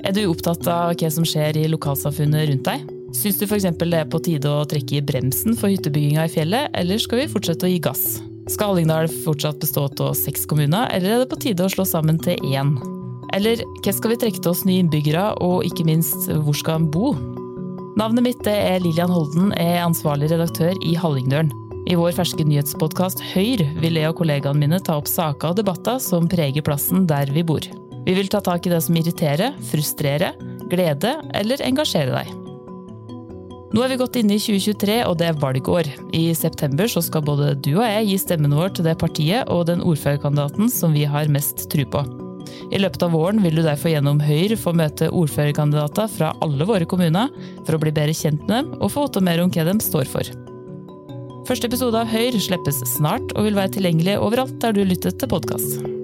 Er du opptatt av hva som skjer i lokalsamfunnet rundt deg? Syns du f.eks. det er på tide å trekke i bremsen for hyttebygginga i fjellet, eller skal vi fortsette å gi gass? Skal Hallingdal fortsatt bestå av seks kommuner, eller er det på tide å slå sammen til én? Eller hva skal vi trekke til oss nye innbyggere, og ikke minst, hvor skal en bo? Navnet mitt er Lillian Holden, er ansvarlig redaktør i Hallingdølen. I vår ferske nyhetspodkast Høyr vil jeg og kollegaene mine ta opp saker og debatter som preger plassen der vi bor. Vi vil ta tak i det som irriterer, frustrerer, glede eller engasjerer deg. Nå er vi gått inn i 2023, og det er valgår. I september så skal både du og jeg gi stemmen vår til det partiet og den ordførerkandidaten som vi har mest tru på. I løpet av våren vil du derfor gjennom Høyre få møte ordførerkandidater fra alle våre kommuner for å bli bedre kjent med dem og få vite mer om hva de står for. Første episode av Høyre slippes snart og vil være tilgjengelig overalt der du lytter til podkast.